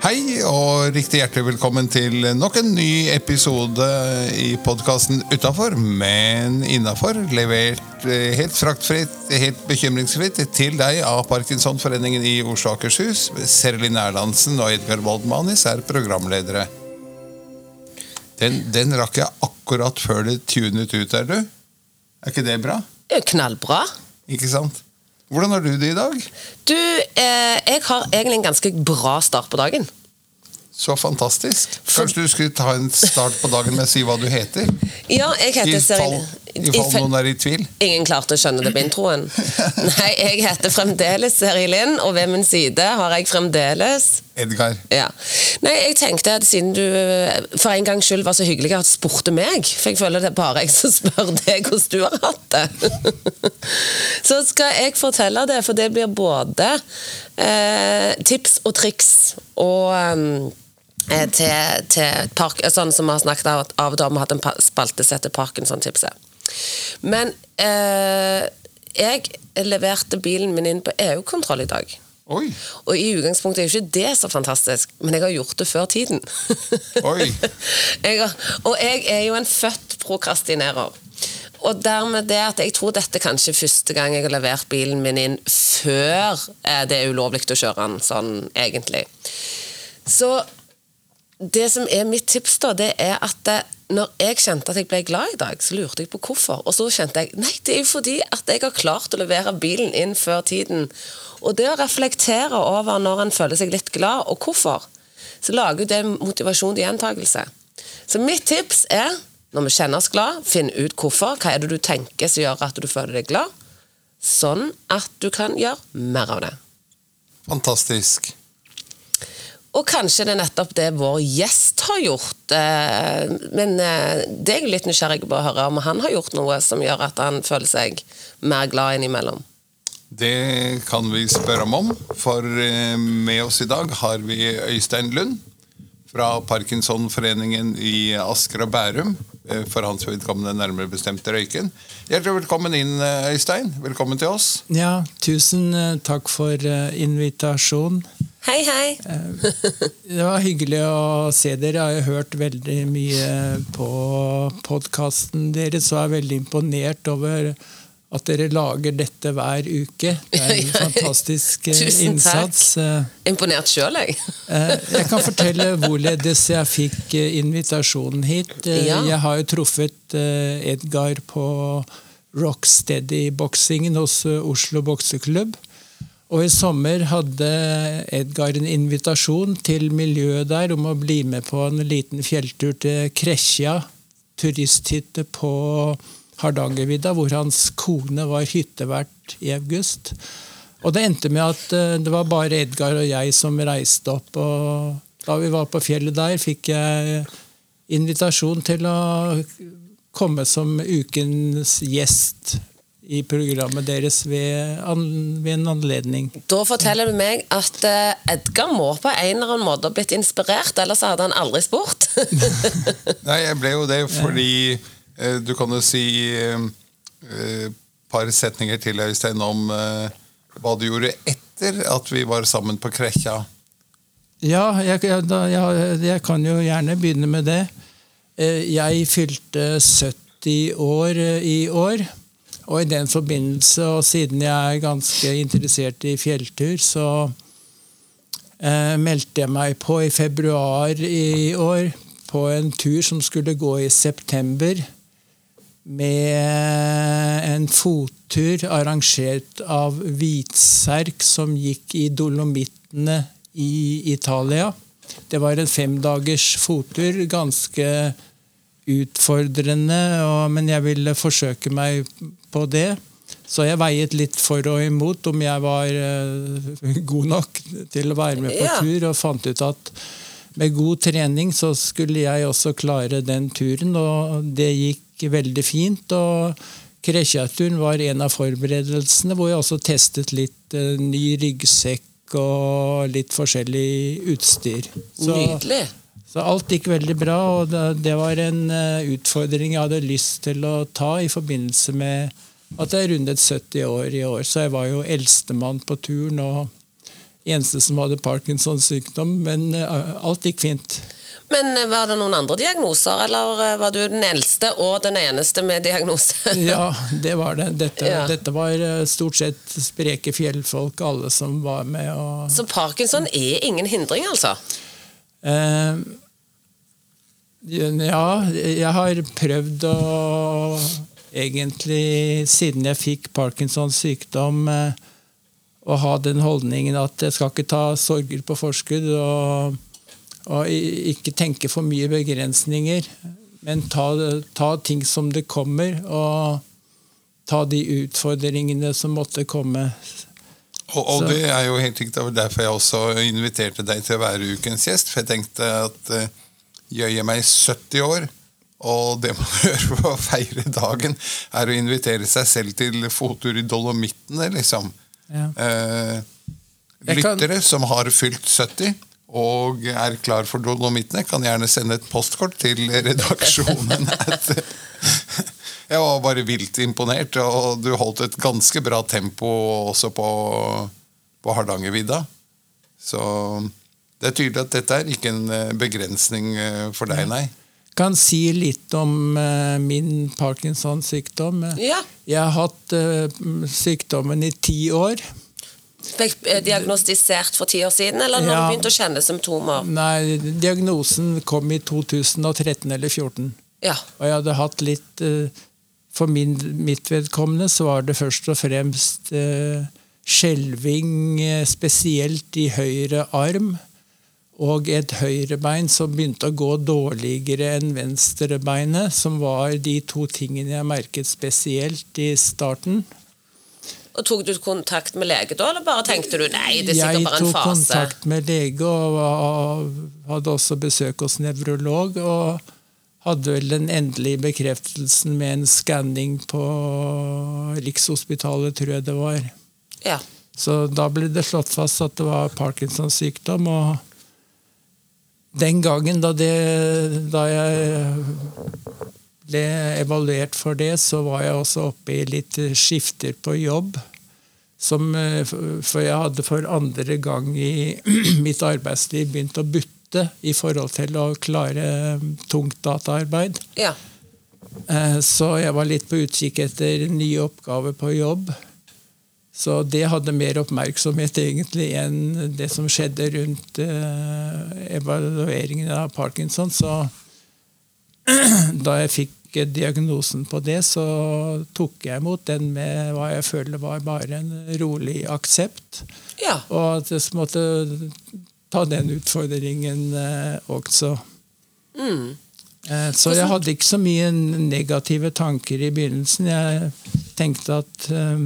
Hei og riktig hjertelig velkommen til nok en ny episode i podkasten Utafor, men innafor. Levert eh, helt fraktfritt, helt bekymringsfritt til deg av Parkinsonforeningen i Oslo og Akershus. Serlin Erlandsen og Edgar Waldmanis er programledere. Den, den rakk jeg akkurat før det tunet ut, er du? Er ikke det bra? Knallbra. Ikke sant? Hvordan har du det i dag? Du, eh, jeg har egentlig en ganske bra start på dagen. Så fantastisk. Kanskje du skulle ta en start på dagen med å si hva du heter? Ja, jeg heter Serine. I fall noen er i tvil. Ingen klarte å skjønne det på introen. Nei, jeg heter fremdeles Serilin, og ved min side har jeg fremdeles Edgar. ja. Nei, jeg tenkte at siden du eh, for en gangs skyld var så hyggelig at du spurte meg, for jeg føler det er bare jeg som spør deg hvordan du har hatt det, så skal jeg fortelle det, for det blir både eh, tips og triks og eh, til, til park, sånn som vi har snakket av, av om vi hatt en pa- spalte som heter Parkinson-tipset. Men eh, jeg leverte bilen min inn på EU-kontroll i dag. Oi. Og i utgangspunktet er jo ikke det så fantastisk, men jeg har gjort det før tiden. Jeg har, og jeg er jo en født prokrastinerer. Og dermed det at jeg tror dette kanskje første gang jeg har levert bilen min inn før eh, det er ulovlig å kjøre den sånn egentlig. Så det som er mitt tips, da, det er at eh, når jeg kjente at jeg ble glad i dag, så lurte jeg på hvorfor. Og så kjente jeg nei, det er jo fordi at jeg har klart å levere bilen inn før tiden. Og det å reflektere over når en føler seg litt glad, og hvorfor, så lager det motivasjon til gjentakelse. Så mitt tips er, når vi kjenner oss glad, finn ut hvorfor. Hva er det du tenker som gjør at du føler deg glad? Sånn at du kan gjøre mer av det. Fantastisk. Og kanskje det er nettopp det vår gjest har gjort. eh, Men eh, det er jeg litt nysgjerrig på å høre om han har gjort noe som gjør at han føler seg mer glad innimellom. Det kan vi spørre ham om, for eh, med oss i dag har vi Øystein Lund fra Parkinsonforeningen i Asker og Bærum. For hans vedkommende nærmere bestemt Røyken. Hjertelig velkommen inn, Øystein. Velkommen til oss. Ja, tusen takk for eh, invitasjon. Hei, hei! Det var hyggelig å se dere. Jeg har hørt veldig mye på podkasten deres og er veldig imponert over at dere lager dette hver uke. Det er en fantastisk innsats. Tusen takk. innsats. Eh, Imponert sjøl, jeg. Eh, Jeg kan fortelle hvorledes jeg fikk eh, invitasjonen hit. Eh, Ja. Jeg har jo truffet eh, Edgar på Rocksteady-boksingen hos eh, Oslo bokseklubb. Og i sommer hadde Edgar en invitasjon til miljøet der om å bli med på en liten fjelltur til Kresja, turisthytte på Hardangervidda, hvor hans kone var hyttevert i august. Og det endte med at eh, det var bare Edgar og jeg som reiste opp. og Da vi var på fjellet der, fikk jeg invitasjon til å komme som ukens gjest i programmet deres ved, an, ved en anledning. Da forteller du meg at eh, Edgar må på en eller annen måte ha blitt inspirert, ellers hadde han aldri spurt. Nei, jeg ble jo det fordi eh, du kan jo si et par setninger til, Øystein, om eh, hva du gjorde etter at vi var sammen på Krekja. Ja, jeg, jeg, da, jeg, jeg kan jo gjerne begynne med det. Eh, Jeg fylte 70 år eh, i år. Og i den forbindelse, og siden jeg er ganske interessert i fjelltur, så eh, meldte jeg meg på i februar i år på en tur som skulle gå i september. Med en fottur arrangert av Hvitserk, som gikk i Dolomittene i Italia. Det var en femdagers fottur. Ganske utfordrende, og, men jeg ville forsøke meg på det. Så jeg veiet litt for og imot om jeg var uh, god nok til å være med på Ja. tur, og fant ut at med god trening så skulle jeg også klare den turen, og det gikk veldig fint. og Krekjaturen var en av forberedelsene, hvor jeg også testet litt uh, ny ryggsekk og litt forskjellig utstyr. Så, Nydelig. Så alt gikk veldig bra, og det, var en eh, utfordring jeg hadde lyst til å ta i forbindelse med at jeg rundet 70 år i år. Så jeg var jo eldstemann på turen. og eneste som hadde Parkinsons sykdom, men eh, alt gikk fint. Men eh, var det noen andre diagnoser, eller var du den eldste og den eneste med diagnose? Ja, det var det. Dette, Ja. dette var stort sett spreke fjellfolk, alle som var med. Og, Så parkinson er ingen hindring, altså? Eh, ja, jeg har prøvd å Egentlig siden jeg fikk Parkinsons sykdom, eh, å ha den holdningen at jeg skal ikke ta sorger på forskudd. og og ikke tenke for mye begrensninger, men ta, ta ting som det kommer, og ta de utfordringene som måtte komme. Og, og det er jo helt riktig, det var derfor jeg også inviterte deg til å være ukens gjest. For jeg tenkte at jøye gjør jeg meg 70 år, og det man gjør for å feire dagen, er å invitere seg selv til fottur i Dolomittene, liksom. Ja. Eh, lyttere kan- som har fylt 70 og er klar for Dolomittene, kan gjerne sende et postkort til redaksjonen. At, jeg var bare vilt imponert, og du holdt et ganske bra tempo også på, på Hardangervidda. Så det er tydelig at dette er ikke en eh, begrensning eh, for deg, nei. kan si litt om eh, min Parkinsons sykdom. Ja. Jeg har hatt sykdommen i ti år. Fikk diagnostisert for ti år siden, eller når Ja. du begynte å kjenne symptomer? Nei, diagnosen kom i 2013 eller 2014. Ja. Og jeg hadde hatt litt eh, For min, mitt vedkommende så var det først og fremst eh, skjelving, eh, spesielt i høyre arm. Og et høyrebein som begynte å gå dårligere enn venstrebeinet, som var de to tingene jeg merket spesielt i starten. Og Tok du kontakt med lege da, eller bare tenkte du nei, det er Jeg sikkert bare en fase? Jeg tok kontakt med lege og hadde også besøk hos nevrolog. Og hadde vel den endelige bekreftelsen med en skanning på Rikshospitalet, tror jeg det var. Ja. Så da ble det slått fast at det var Parkinsons sykdom. Og den gangen da, det, da jeg ble evaluert for det, så var jeg også oppe i litt skifter på jobb. Som, eh, for jeg hadde for andre gang i mitt arbeidsliv begynt å butte i forhold til å klare tungt dataarbeid. ja. Eh, Så jeg var litt på utkikk etter nye oppgaver på jobb. Så det hadde mer oppmerksomhet egentlig enn det som skjedde rundt eh, evalueringen av Parkinson. Så da jeg fikk diagnosen på det, så tok jeg imot den med hva jeg føler var bare en rolig aksept. ja. Og at jeg måtte ta den utfordringen eh, også. Mm. Eh, Så jeg hadde ikke så mye negative tanker i begynnelsen. Jeg tenkte at eh,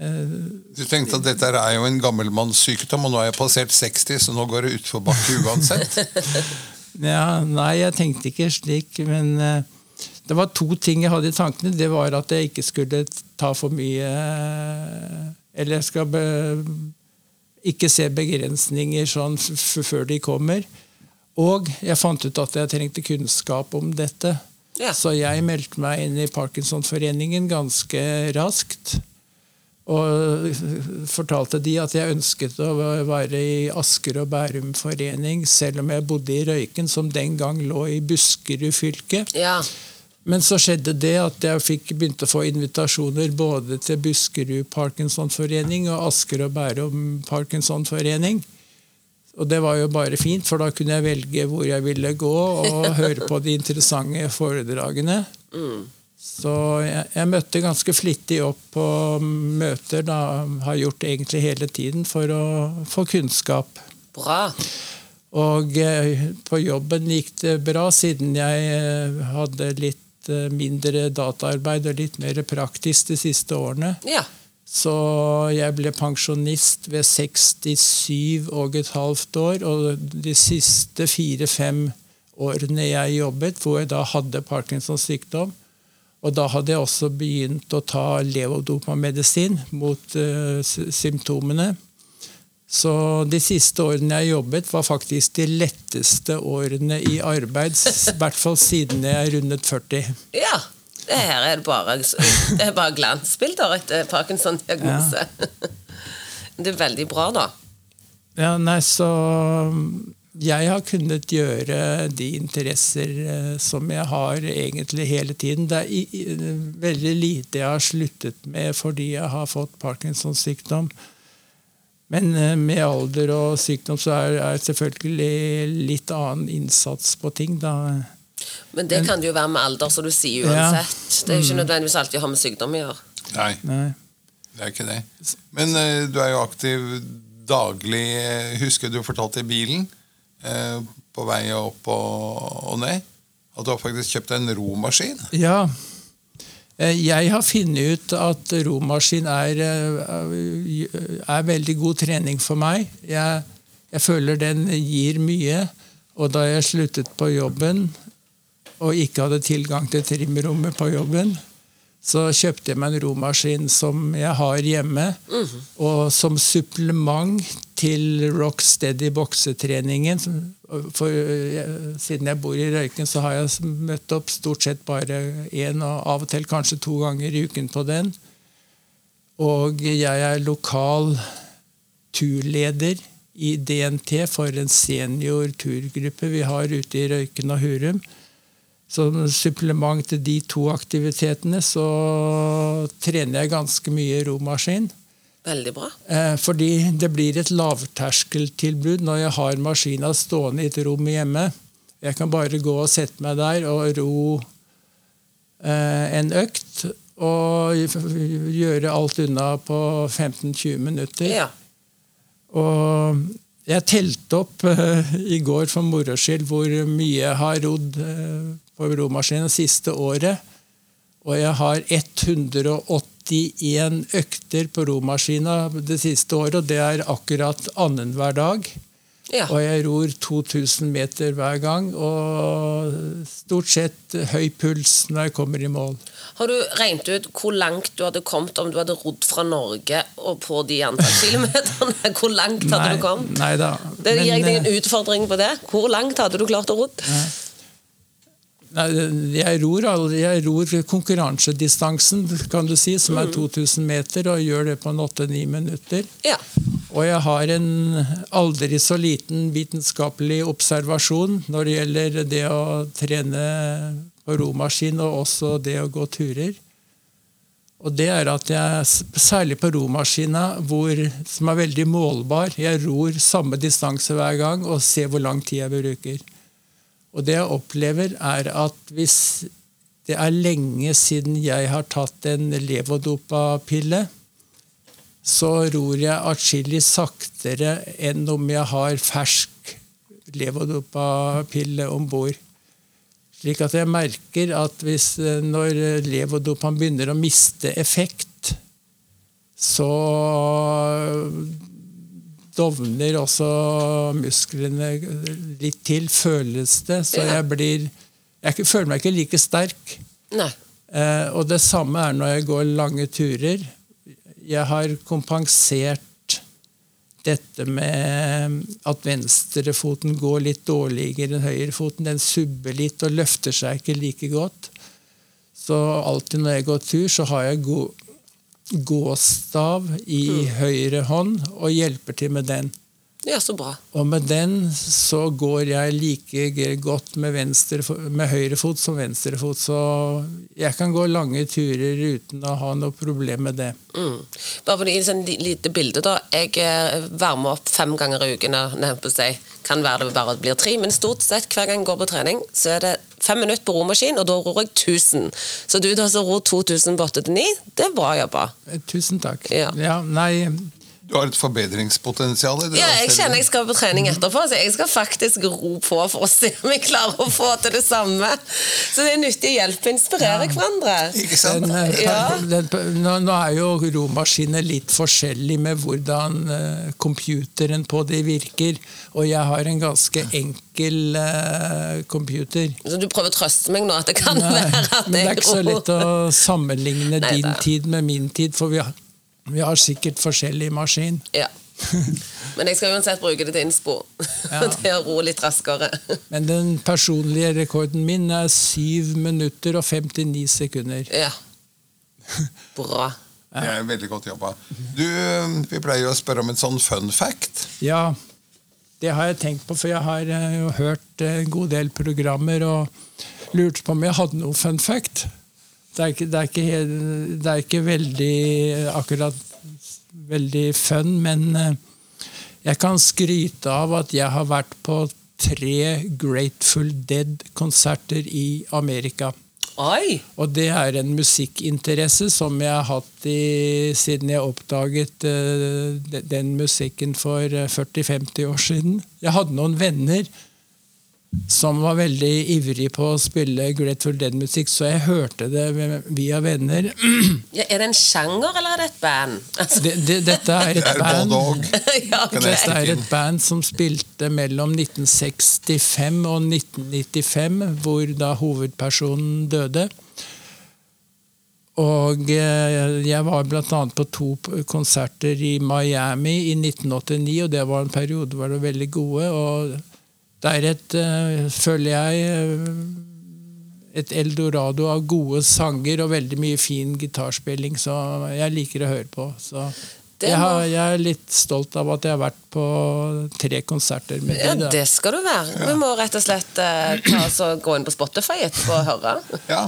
eh, Du tenkte at dette er jo en gammelmannssykdom, og nå er jeg passert 60, så nå går det utforbakke uansett. ja, Nei, jeg tenkte ikke slik, men eh, det var to ting jeg hadde i tankene. Det var at jeg ikke skulle ta for mye eh, Eller jeg skal be, ikke se begrensninger sånn før de kommer. Og jeg fant ut at jeg trengte kunnskap om dette. Ja. Så jeg meldte meg inn i Parkinsonforeningen ganske raskt. Og fortalte de at jeg ønsket å være i Asker og Bærum forening, selv om jeg bodde i Røyken, som den gang lå i Buskerud fylke. ja. Men så skjedde det at jeg fikk begynte å få invitasjoner både til Buskerud Parkinsonforening og Asker og Bærum Parkinsonforening. Og det var jo bare fint, for da kunne jeg velge hvor jeg ville gå og høre på de interessante foredragene. Så jeg, jeg møtte ganske flittig opp på møter, da har gjort egentlig hele tiden, for å få kunnskap. Bra. Og eh, på jobben gikk det bra, siden jeg eh, hadde litt eh, mindre dataarbeid og litt mer praktisk de siste årene. Ja. Så jeg ble pensjonist ved 67 og et halvt år, og de siste fire-fem årene jeg jobbet, hvor jeg da hadde Parkinsons sykdom, og da hadde jeg også begynt å ta levodopamedisin mot uh, sy- symptomene. Så de siste årene jeg jobbet, var faktisk de letteste årene i arbeid. I hvert fall siden jeg rundet 40. ja. Det her er bare, det er bare glansbilder etter Parkinson-diagnose. Det er veldig bra, da. Ja, nei, så jeg har kunnet gjøre de interesser eh, som jeg har egentlig hele tiden. Det er veldig lite jeg har sluttet med fordi jeg har fått Parkinsons sykdom. Men eh, med alder og sykdom så er det selvfølgelig litt annen innsats på ting. da. Men det kan det jo være med alder, så du sier Ja. uansett. Det er jo ikke nødvendigvis alltid å ha med sykdom å gjøre. Nei, Nei. det er ikke det. Men eh, du er jo aktiv daglig. Husker du fortalte i bilen eh, på vei opp og, og ned at du har faktisk kjøpt en romaskin? Ja. Eh, Jeg har funnet ut at romaskin er, eh, er veldig god trening for meg. Jeg, jeg føler den gir mye. Og da jeg sluttet på jobben og ikke hadde tilgang til trimrommet på jobben, så kjøpte jeg meg en romaskin som jeg har hjemme. Og som supplement til Rocksteady boksetreningen. For eh, siden jeg bor i Røyken, så har jeg møtt opp stort sett bare én, og av og til kanskje to ganger i uken på den. Og jeg er lokal turleder i DNT for en senior turgruppe vi har ute i Røyken og Hurum. Som supplement til de to aktivitetene så trener jeg ganske mye romaskin. Veldig bra. Eh, fordi det blir et lavterskeltilbud når jeg har maskina stående i et rom hjemme. Jeg kan bare gå og sette meg der og ro eh, en økt. Og gjøre alt unna på 15-20 minutter. Ja. Og jeg telte opp eh, i går for moro skyld hvor mye jeg har rodd på romaskinen det siste året. Og jeg har 181 økter på romaskina det siste året, og det er akkurat annenhver dag. ja. Og jeg ror 2000 meter hver gang, og stort sett høy puls når jeg kommer i mål. Har du regnet ut hvor langt du hadde kommet om du hadde rodd fra Norge og på de antall kilometerne? Hvor langt hadde du kommet? Nei da. Det gir deg en eh, utfordring på det. Hvor langt hadde du klart å rodd? Nei, jeg ror, jeg ror konkurransedistansen, kan du si, som er 2000 meter, og gjør det på en 8-9 minutter. Ja. Og jeg har en aldri så liten vitenskapelig observasjon når det gjelder det å trene på romaskin, og også det å gå turer. Og det er at jeg, særlig på romaskina, hvor, som er veldig målbar, jeg ror samme distanse hver gang og ser hvor lang tid jeg bruker. Og det jeg opplever, er at hvis det er lenge siden jeg har tatt en levodopa-pille, så ror jeg atskillig saktere enn om jeg har fersk levodopa-pille om bord. Slik at jeg merker at hvis, eh, når levodopaen begynner å miste effekt, så dovner også musklene litt til, føles det. Så jeg blir Jeg føler meg ikke like sterk. Nei. Eh, og det samme er når jeg går lange turer. Jeg har kompensert dette med at venstrefoten går litt dårligere enn høyrefoten. Den subber litt og løfter seg ikke like godt. Så alltid når jeg går tur, så har jeg gå, gåstav i høyre hånd og hjelper til med den. Ja, så bra. Og med den så går jeg like godt med, venstre, med høyre fot som venstre fot. Så jeg kan gå lange turer uten å ha noe problem med det. Mm. Bare for å gi et sånn lite bilde, da. Jeg eh, varmer opp fem ganger i uken. nevnt på seg. Kan være det bare blir tre, men stort sett hver gang jeg går på trening, så er det fem minutter på romaskin, og da ror jeg 1000. Så du da som ror 2000 på 8 til 9, det er bra jobba. Eh, Tusen takk. Ja. nei, Du har et forbedringspotensial i det. Ja, jeg kjenner jeg skal på trening etterpå, så jeg skal faktisk ro på for å se om jeg klarer å få til det samme. Så det er nyttig å hjelpe og inspirere hverandre. Ikke sant? den, eh, Ja. den, nå, nå er jo romaskiner litt forskjellig med hvordan uh, computeren på det virker. Og jeg har en ganske enkel uh, computer. Så du prøver å trøste meg nå at det kan Nei, være at jeg men det er ikke så lett å sammenligne Nei, din tid med min tid, for vi har, vi har sikkert forskjellig maskin. Ja. Men jeg skal uansett bruke det til innspo. Ja. til å ro litt raskere. Men den personlige rekorden min er 7 minutter og 59 sekunder. Ja. Bra. Det er veldig godt jobba. Du, Vi pleier jo å spørre om en sånn fun fact. Ja, det har jeg tenkt på, for jeg har eh, jo hørt en god del programmer og lurte på om jeg hadde noe fun fact. Det er ikke, det er ikke, helt- det er ikke veldig akkurat veldig fun, men eh, jeg kan skryte av at jeg har vært på tre Grateful Dead-konserter i Amerika. Oi! Og det er en musikkinteresse som jeg har hatt i, siden jeg oppdaget uh, den musikken for eh, 40-50 år siden. Jeg hadde noen venner som var veldig ivrig på å spille Grateful Dead-musikk, så jeg hørte det via venner. Ja, er det en sjanger, eller er det et band? Altså, Det, det, dette er et band ja, okay. Dette er et band som spilte mellom 1965 og 1995, hvor da hovedpersonen døde. Og eh, jeg var bl.a. på to konserter i Miami i 1989, og det var en periode hvor det var veldig gode. Og det er et, eh, føler jeg, eh, et eldorado av gode sanger og veldig mye fin gitarspilling, så jeg liker å høre på. Så jeg, har, jeg er litt stolt av at jeg har vært på tre konserter med Ja, de. det skal du være. Vi må rett og slett eh, ta oss og gå inn på Spotify etterpå og høre. Ja,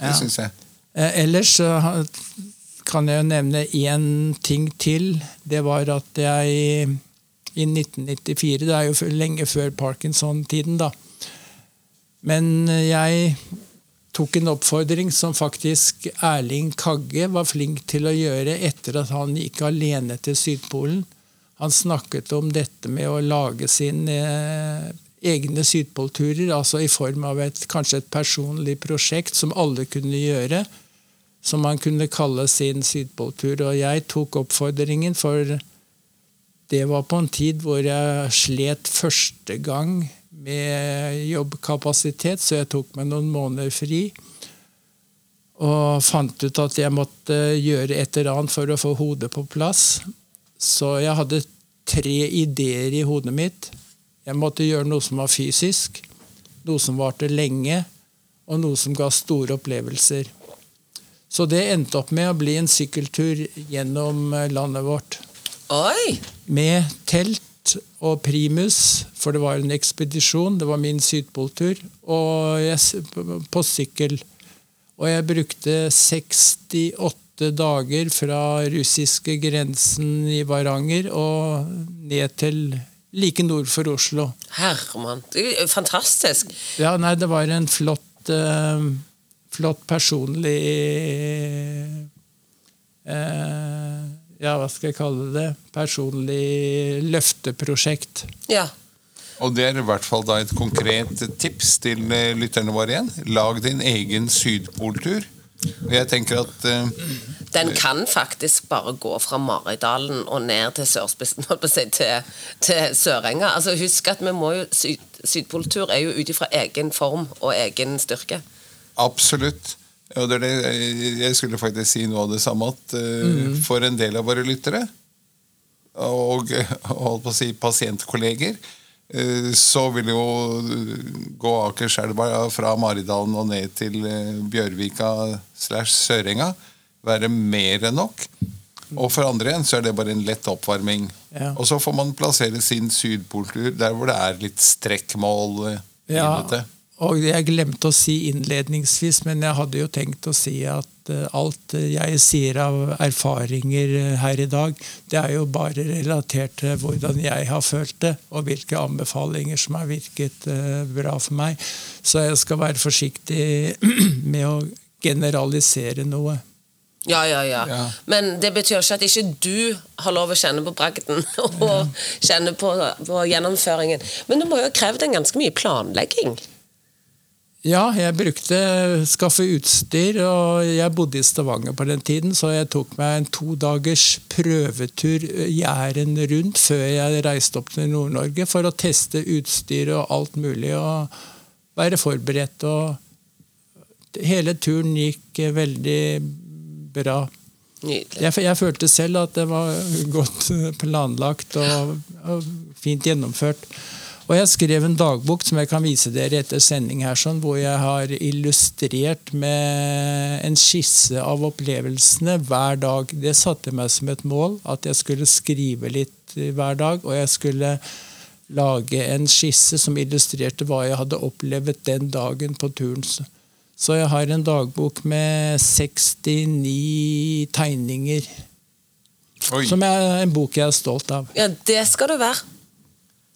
det Ja. syns jeg. Eh, ellers kan jeg jo nevne én ting til. Det var at jeg i 1994 Det er jo lenge før Parkinson-tiden, da. Men jeg tok en oppfordring som faktisk Erling Kagge var flink til å gjøre etter at han gikk alene til Sydpolen. Han snakket om dette med å lage sine eh, egne sydpolturer, altså i form av et, kanskje et personlig prosjekt som alle kunne gjøre, som man kunne kalle sin sydpoltur. Og jeg tok oppfordringen, for det var på en tid hvor jeg slet første gang med jobbkapasitet, så jeg tok meg noen måneder fri. Og fant ut at jeg måtte gjøre et eller annet for å få hodet på plass. Så jeg hadde tre ideer i hodet mitt. Jeg måtte gjøre noe som var fysisk, noe som varte lenge, og noe som ga store opplevelser. Så det endte opp med å bli en sykkeltur gjennom landet vårt. Oi! Med telt og primus, for det var en ekspedisjon. Det var min sydpoltur. Og jeg, på- sykkel. Og jeg brukte 68 dager fra russiske grensen i Varanger og ned til like nord for Oslo. Herman, er fantastisk. Ja, nei, det var en flott, eh, flott personlig eh, Ja, hva skal jeg kalle det? Personlig løfteprosjekt. Ja. Og det er i hvert fall da et konkret tips til eh, lytterne våre igjen. Lag din egen sydpoltur. Og jeg tenker at uh, Den kan faktisk bare gå fra Maridalen og ned til sørspissen, holdt på å si, til, til Sørenga. Altså, husk at vi må jo, syd, Sydpoltur er jo ut ifra egen form og egen styrke. absolutt og det det, Jeg skulle faktisk si noe av det samme. At mm. for en del av våre lyttere, og eh, holdt på å si pasientkolleger, eh, så vil jo gå Akerselva fra Maridalen og ned til eh, Bjørvika slash Sørenga være mer enn nok. Og for andre igjen så er det bare en lett oppvarming. Ja. Og så får man plassere sin sydpoltur der hvor det er litt strekkmål eh, Ja, innete. Og jeg glemte å si innledningsvis, men jeg hadde jo tenkt å si at eh, alt jeg sier av erfaringer eh, her i dag, det er jo bare relatert til hvordan jeg har følt det, og hvilke anbefalinger som har virket eh, bra for meg. Så jeg skal være forsiktig med å generalisere noe. Ja, ja, ja, Ja. Men det betyr ikke at ikke du har lov å kjenne på bragden og kjenne på, på gjennomføringen. Men det må jo ha krevd en ganske mye planlegging. Ja, jeg brukte skaffe utstyr, og jeg bodde i Stavanger på den tiden, så jeg tok meg en to dagers prøvetur Jæren rundt før jeg reiste opp til Nord-Norge for å teste utstyr og alt mulig og være forberedt. Og hele turen gikk veldig bra. Jeg, jeg følte selv at det var godt planlagt og, og fint gjennomført. Og jeg skrev en dagbok som jeg kan vise dere etter sending, her, sånn, hvor jeg har illustrert med en skisse av opplevelsene hver dag. Det satte meg som et mål at jeg skulle skrive litt hver dag. Og jeg skulle lage en skisse som illustrerte hva jeg hadde opplevd den dagen på turen. Så jeg har en dagbok med 69 tegninger. Oi. Som er en bok jeg er stolt av. Ja, det skal du være.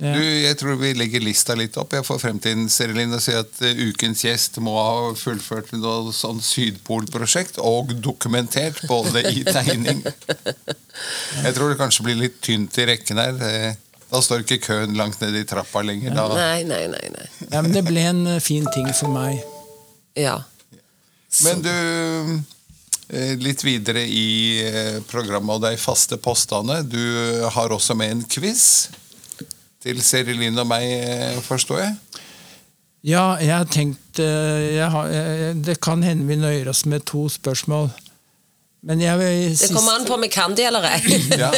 Ja. Du, jeg tror vi legger lista litt opp jeg for fremtiden, Serilin, og sier at eh, ukens gjest må ha fullført noe sånn Sydpolprosjekt og dokumentert både i tegning. Jeg tror det kanskje blir litt tynt i rekken her. Eh, Da står ikke køen langt nede i trappa lenger. Da. Nei, nei, nei. nei. Ja, men det ble en eh, fin ting for meg. Ja. Men du, litt videre i programmet og de faste postene. Du har også med en quiz til Serilin og meg, eh, forstår jeg? Ja, jeg har tenkt eh, jeg har, jeg, Det kan hende vi nøyer oss med to spørsmål. Men jeg vil Det kommer an på om vi kan det eller ei. Ja.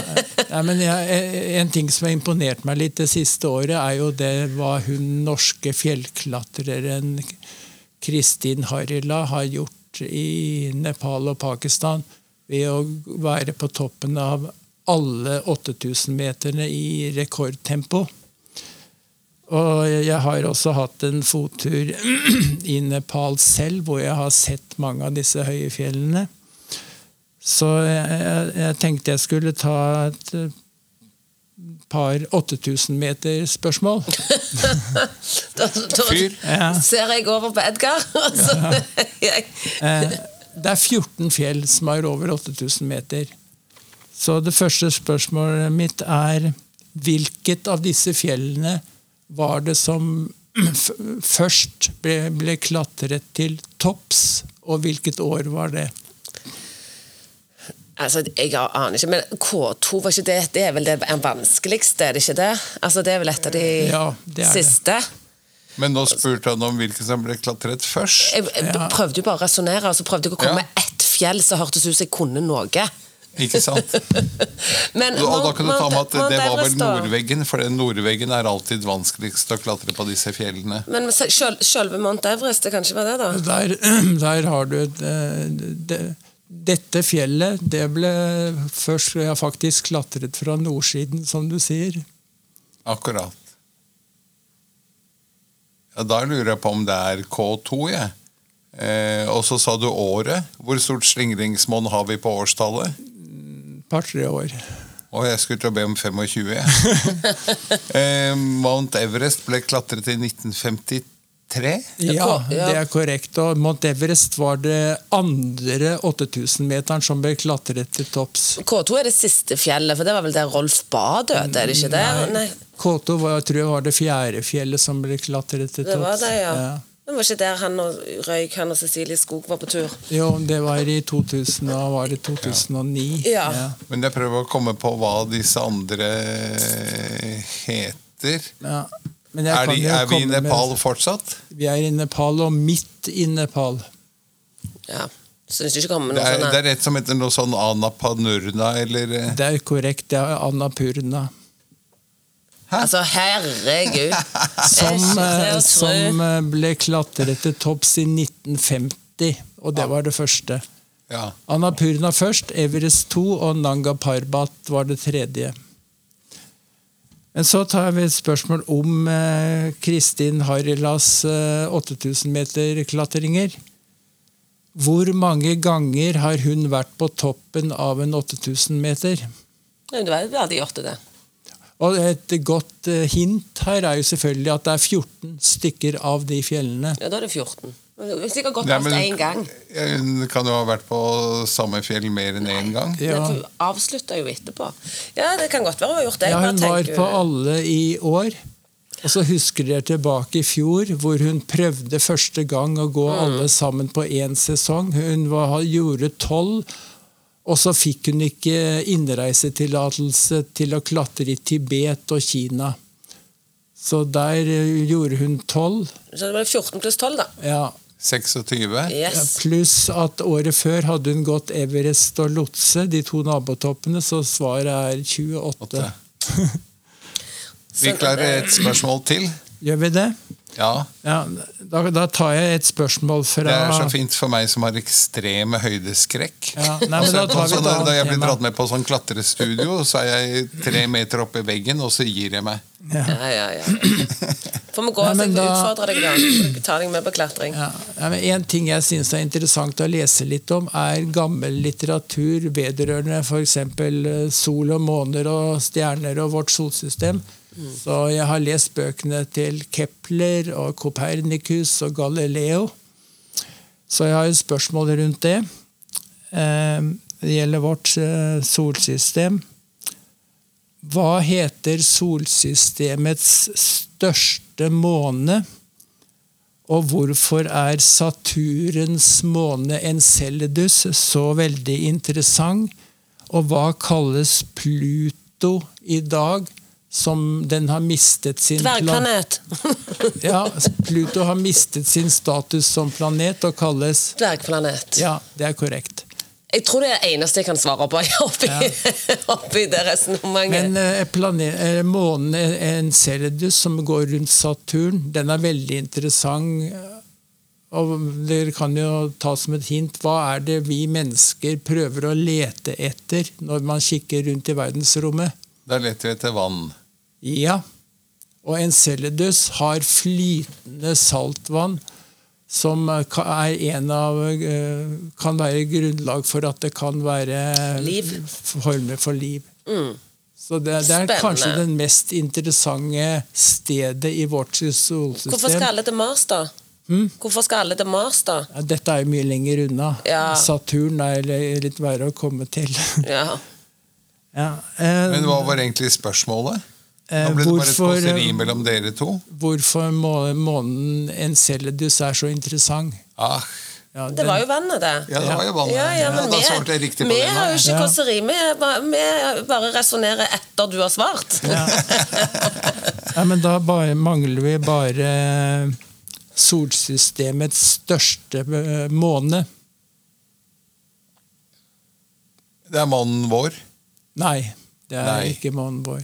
Ja, men jeg, en ting som har imponert meg litt det siste året, er jo det hva hun norske fjellklatreren Kristin Harila har gjort i Nepal og Pakistan ved å være på toppen av alle 8000-meterne i rekordtempo. Og jeg har også hatt en fottur i Nepal selv, hvor jeg har sett mange av disse høye fjellene. Så jeg, jeg, jeg tenkte jeg skulle ta et eh, par 8000-meter-spørsmål. Da, da Fyr. Ja. ser jeg over på Edgar. og så jeg, Eh, Det er 14 fjell som er over 8000 meter. Så det første spørsmålet mitt er hvilket av disse fjellene var det som først ble, ble klatret til topps, og hvilket år var det? altså, jeg aner ikke, men K2 var ikke det Det er vel det vanskeligste, er det ikke det? Altså, Det er vel et av de Ja, det er det. siste? Men nå spurte han om hvilken som ble klatret først. Jeg, jeg prøvde jo bare å resonnere, og så prøvde jeg å komme Ja. med ett fjell som hørtes ut som jeg kunne noe. Ikke sant? Men Og da kan du ta med at det var vel. Nordveggen, for den Nordveggen er alltid vanskeligst å klatre på disse fjellene. Men selv, selve Mount Everest, det kan ikke være det, da? Der, der har du et, eh, det, Dette fjellet det ble først ja, faktisk klatret fra nordsiden, som du sier. Akkurat. Ja, Da lurer jeg på om det er K2, jeg. Eh, og så sa du året. Hvor stort slingringsmonn har vi på årstallet? Par-tre år. Og jeg skulle til å be om 25. eh, Mount Everest ble klatret i 1953. Ja, ja. det er korrekt. Og Mount Everest var det andre 8000-meteren som ble klatret til topps. K2 er det siste fjellet, for det var vel der Rolf Ba døde, er det ikke det? Nei, K2 var, tror jeg var det fjerde fjellet som ble klatret til det var det, det, ja. Det var ikke der han og Røyk, han og Cecilie Skog var på tur? Jo, det var i 2000, da var det 2009. Ja. Men jeg prøver å komme på hva disse andre heter. Ja. Men jeg Er, de, er vi i Nepal med- fortsatt? Vi er i Nepal, og midt i Nepal. Ja. synes ikke kommer Det noe er, sånn det er et som heter noe sånn Anapanurna, eller eh, Det er korrekt, det er Annapurna. Altså, herregud. Som, eh, som eh, ble klatret til topps i 1950, og det var det første. Ja. Annapurna først, Everest 2 og Nanga Parbat var det tredje. Men så tar vi et spørsmål om eh, Kristin Harilas eh, 8000 meter klatringer. Hvor mange ganger har hun vært på toppen av en 8000 meter? Det var de gjort det. Og et godt eh, hint her er jo selvfølgelig at det er 14 stykker av de fjellene. Ja, da er det 14. Men det har Sikkert gått Nei, én gang. eh, Hun kan jo ha vært på samme fjell mer enn én gang. Ja. Hun avslutta jo etterpå. Ja, det kan godt være hun har gjort det. Ja, hun var på alle i år. Og så husker dere tilbake i fjor, hvor hun prøvde første gang å gå alle sammen på én sesong. Hun var, gjorde tolv, og så fikk hun ikke innreisetillatelse til å klatre i Tibet og Kina. Så der eh, gjorde hun tolv. Så det var 14 pluss 12, da. Ja. 26. Yes. Pluss at året før hadde hun gått Everest og Lotse, de to nabotoppene, så svaret er 28. Åtte. Vi klarer et spørsmål til. Gjør vi det? Ja. Ja, da, da tar jeg et spørsmål fra Det er så fint for meg som har ekstreme høydeskrekk. Ja, nei, men Altså, da da jeg blir dratt med på sånn klatrestudio, så er jeg tre meter oppe i veggen, og så gir jeg meg. Ja, ja, ja. Får vi gå Nei, så men og får utfordre deg, da. Ta deg med på klatring. Ja, men En ting jeg syns er interessant å lese litt om, er gammel litteratur vedrørende f.eks. sol og måner og stjerner og vårt solsystem. Så jeg har lest bøkene til Kepler og Kopernikus og Galileo. Så jeg har et spørsmål rundt det. Eh, Det gjelder vårt eh, solsystem. Hva heter solsystemets største måne? Og hvorfor er Saturens måne Enceladus så veldig interessant? Og hva kalles Pluto i dag, som den har mistet sin Dvergplanet. Ja, Pluto har mistet sin status som planet og kalles Dvergplanet. Ja, det er korrekt. Jeg tror det er det eneste jeg kan svare på oppi, oppi det resonnementet. Men eh, plane- en månen Enceladus, som går rundt Saturn, den er veldig interessant. Og Dere kan jo ta som et hint hva er det vi mennesker prøver å lete etter når man kikker rundt i verdensrommet? Da leter vi etter vann. Ja. Og Enceladus har flytende saltvann som eh, er en av eh, kan være grunnlag for at det kan være Liv. former for liv. Mm. Så det, det er Spennende. kanskje det mest interessante stedet i vårt solsystem. Hvorfor skal alle til Mars, da? Hmm? Hvorfor skal alle til Mars, da? Ja, Dette er jo mye lenger unna. Ja. Saturn er litt verre å komme til. Ja. ja. eh, Men hva var egentlig spørsmålet? Eh, Nå ble det bare et kåseri mellom dere to. hvorfor må- månen Enceladus er så interessant? Ah, Ja, Det den- var jo vannet, det. ja, det var jo vannet. Ja, ja, men da vi, svarte jeg riktig på vi det. har jo ikke Ja. kåseri. Vi, vi bare resonnerer etter du har svart. Ja, men da bare, mangler vi bare solsystemets største eh, måne. Det er månen vår. Nei, det er Nei. ikke månen vår.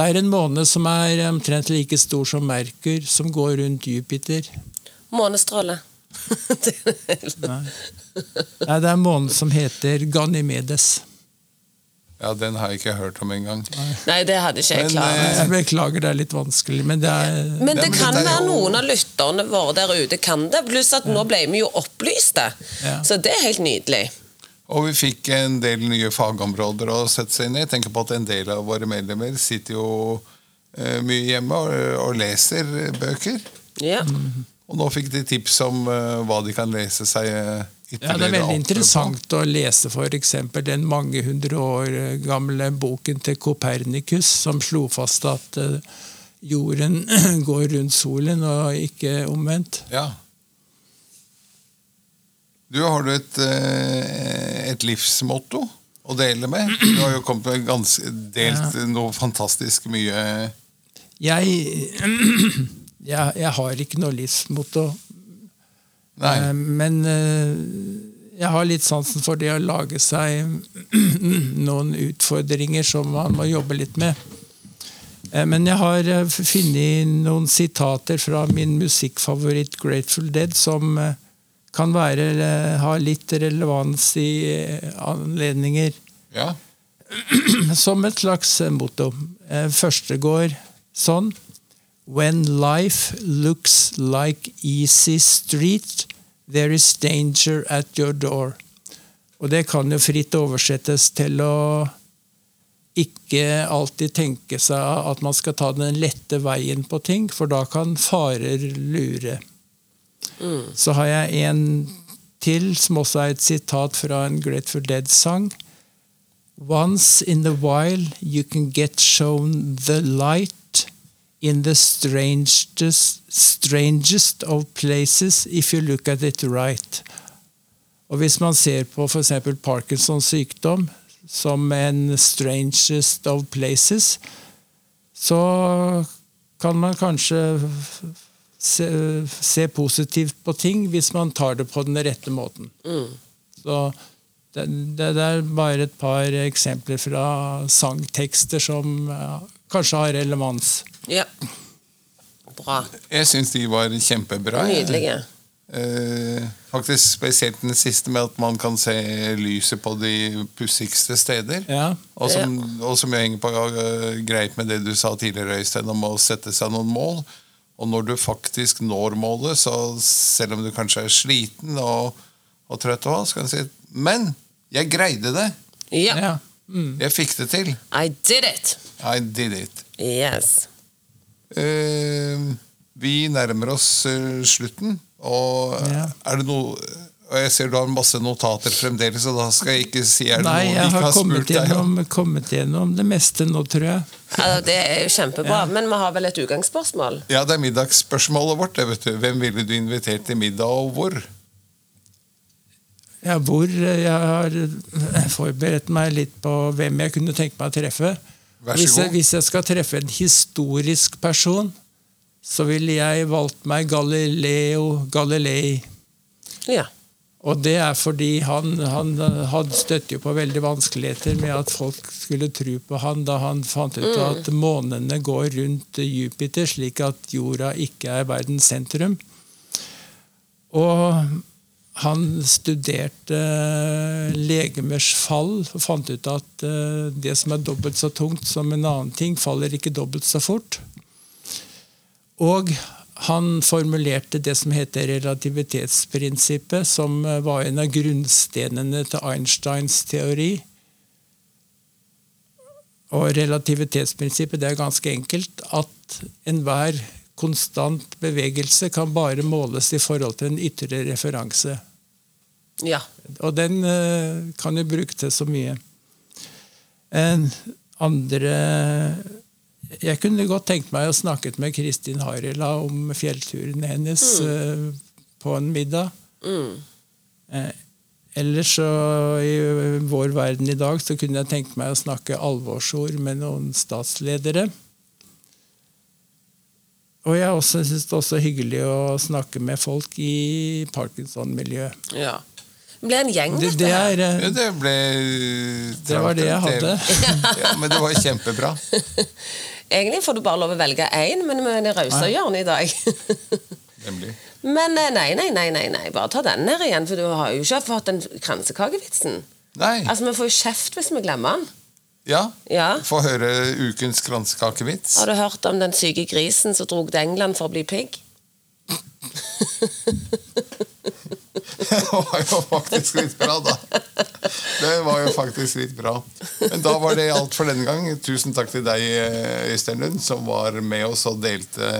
Det er en måne som er omtrent like stor som Merkur, som går rundt Jupiter. Månestråle. Nei, Nei det er en måne som heter Ganymedes. Ja, Den har jeg ikke hørt om engang. Nei, det hadde ikke jeg klart. eh, Jeg beklager, det er litt vanskelig, men det er Men det kan være noen av lytterne våre der ute kan det. Pluss at nå ble vi jo opplyste. Ja. Så det er helt nydelig. Og vi fikk en del nye fagområder å sette seg inn i. Jeg tenker på at en del av våre medlemmer sitter jo eh, mye hjemme og, og leser bøker. Ja. Og nå fikk de tips om uh, hva de kan lese seg ytterligere. Ja, Det er veldig på. interessant å lese f.eks. den mange hundre år gamle boken til Kopernikus, som slo fast at eh, jorden går rundt solen og ikke omvendt. Ja. Du, har du et, eh, et livsmotto å dele med? Du har jo kommet med ganske, delt noe fantastisk mye Jeg, jeg, jeg har ikke noe livsmotto, Nei. eh, men eh, jeg har litt sansen for det å lage seg noen utfordringer som man må jobbe litt med. Men jeg har funnet noen sitater fra min musikkfavoritt Grateful Dead som kan være, eh, ha litt relevans i eh, anledninger. Ja. Som et slags eh, motto. Første går sånn When life looks like easy street, there is danger at your door. Og det kan jo fritt oversettes til å ikke alltid tenke seg at man skal ta den lette veien på ting, for da kan farer lure. Så har jeg en til, som også er et sitat fra en Grateful Dead-sang. Once in a while you can get shown the light in the strangest, strangest of places if you look at it right. Og hvis man ser på f.eks. Parkinsons sykdom som en strangest of places, så kan man kanskje se, se positivt på ting hvis man tar det på den rette måten. Så det, det, det er bare et par eksempler fra sangtekster som ja, kanskje har relevans. Ja. Bra. Jeg syns de var kjempebra. Nydelige. Eh, faktisk spesielt den siste med at man kan se lyset på de pussigste steder. Ja. Og som, og som jeg henger på eh, greit med det du sa tidligere, Øystein, om å sette seg noen mål. Og når du faktisk når målet, så selv om du kanskje er sliten og, og trøtt, og, så kan du si Men jeg greide det! Ja. ja. Mm. Jeg fikk det til. I did it! I did it. Yes. Uh, vi nærmer oss uh, slutten, og yeah. er det noe og Jeg ser du har masse notater fremdeles, og da skal jeg ikke si er det Nei, noe vi jeg ikke har har kommet spurt deg om. gjennom, kommet gjennom det meste nå, tror jeg. Ja, det er jo kjempebra. Men vi har vel et utgangsspørsmål? Ja, det er middagsspørsmålet vårt. det, vet du. Hvem ville du invitert til middag, og hvor? Ja, hvor jeg har forberedt meg litt på hvem jeg kunne tenke meg å treffe. Vær så Hvis jeg, god. hvis jeg skal treffe en historisk person, så ville jeg valgt meg Galileo Galilei. Ja. Og det er fordi han, han, han støtte jo på veldig vanskeligheter med at folk skulle tro på han da han fant ut at månene går rundt Jupiter, slik at jorda ikke er verdens sentrum. Og han studerte legemers fall og fant ut at eh, det som er dobbelt så tungt som en annen ting, faller ikke dobbelt så fort. Og han formulerte det som heter relativitetsprinsippet, som eh, var en av grunnstenene til Einsteins teori. Og relativitetsprinsippet det er ganske enkelt at enhver konstant bevegelse kan bare måles i forhold til en ytre referanse. Ja. Og den eh, kan jo bruke til så mye. En andre Jeg kunne godt tenkt meg å snakket med Kristin Harila om fjellturen hennes eh, på en middag. Mm. Eh, ellers så i vår verden i dag så kunne jeg tenkt meg å snakke alvorsord med noen statsledere. Og jeg også syns det også er hyggelig å snakke med folk i Parkinson-miljøet. ja. Det ble en gjeng, dette det det, er eh, Ja, det ble Det var det jeg hadde. Ja, men det var kjempebra. Egentlig får du bare lov å velge én, men vi er det rause hjørnet i dag. Nemlig. men eh, nei, nei, nei, nei, nei, bare ta den her igjen, for du har jo ikke fått den kransekakevitsen. Nei. Altså, Vi får jo kjeft hvis vi glemmer den. Ja. Ja. Få høre ukens kransekakevits. Har du hørt om den syke grisen som dro til England for å bli pigg? Det var jo faktisk litt bra, da. Det var jo faktisk litt bra. Men da var det alt for denne gang. Tusen takk til deg, Øystein Lund, som var med oss og delte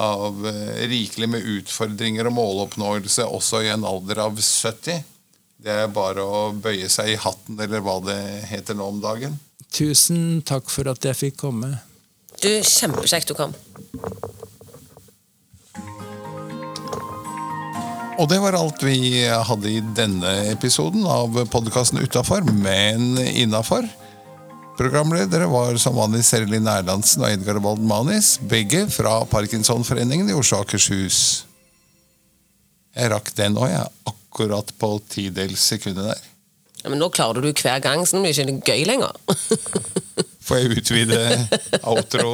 av eh, rikelig med utfordringer og måloppnåelse også i en alder av 70. Det er bare å bøye seg i hatten, eller hva det heter nå om dagen. Tusen takk for at jeg fikk komme. Du, Kjempekjekt du kom. Og det var alt vi hadde i denne episoden av podkasten Utafor, men innafor. Programledere var som vanlig Serlin Erlandsen og Edgar Waldmanis, begge fra Parkinsonforeningen i Oslo og Akershus. Jeg rakk den òg, jeg. Akkurat på tidels sekundet der. Ja, men Nå klarer du hver gang, så nå blir det ikke gøy lenger. Får jeg utvide outro?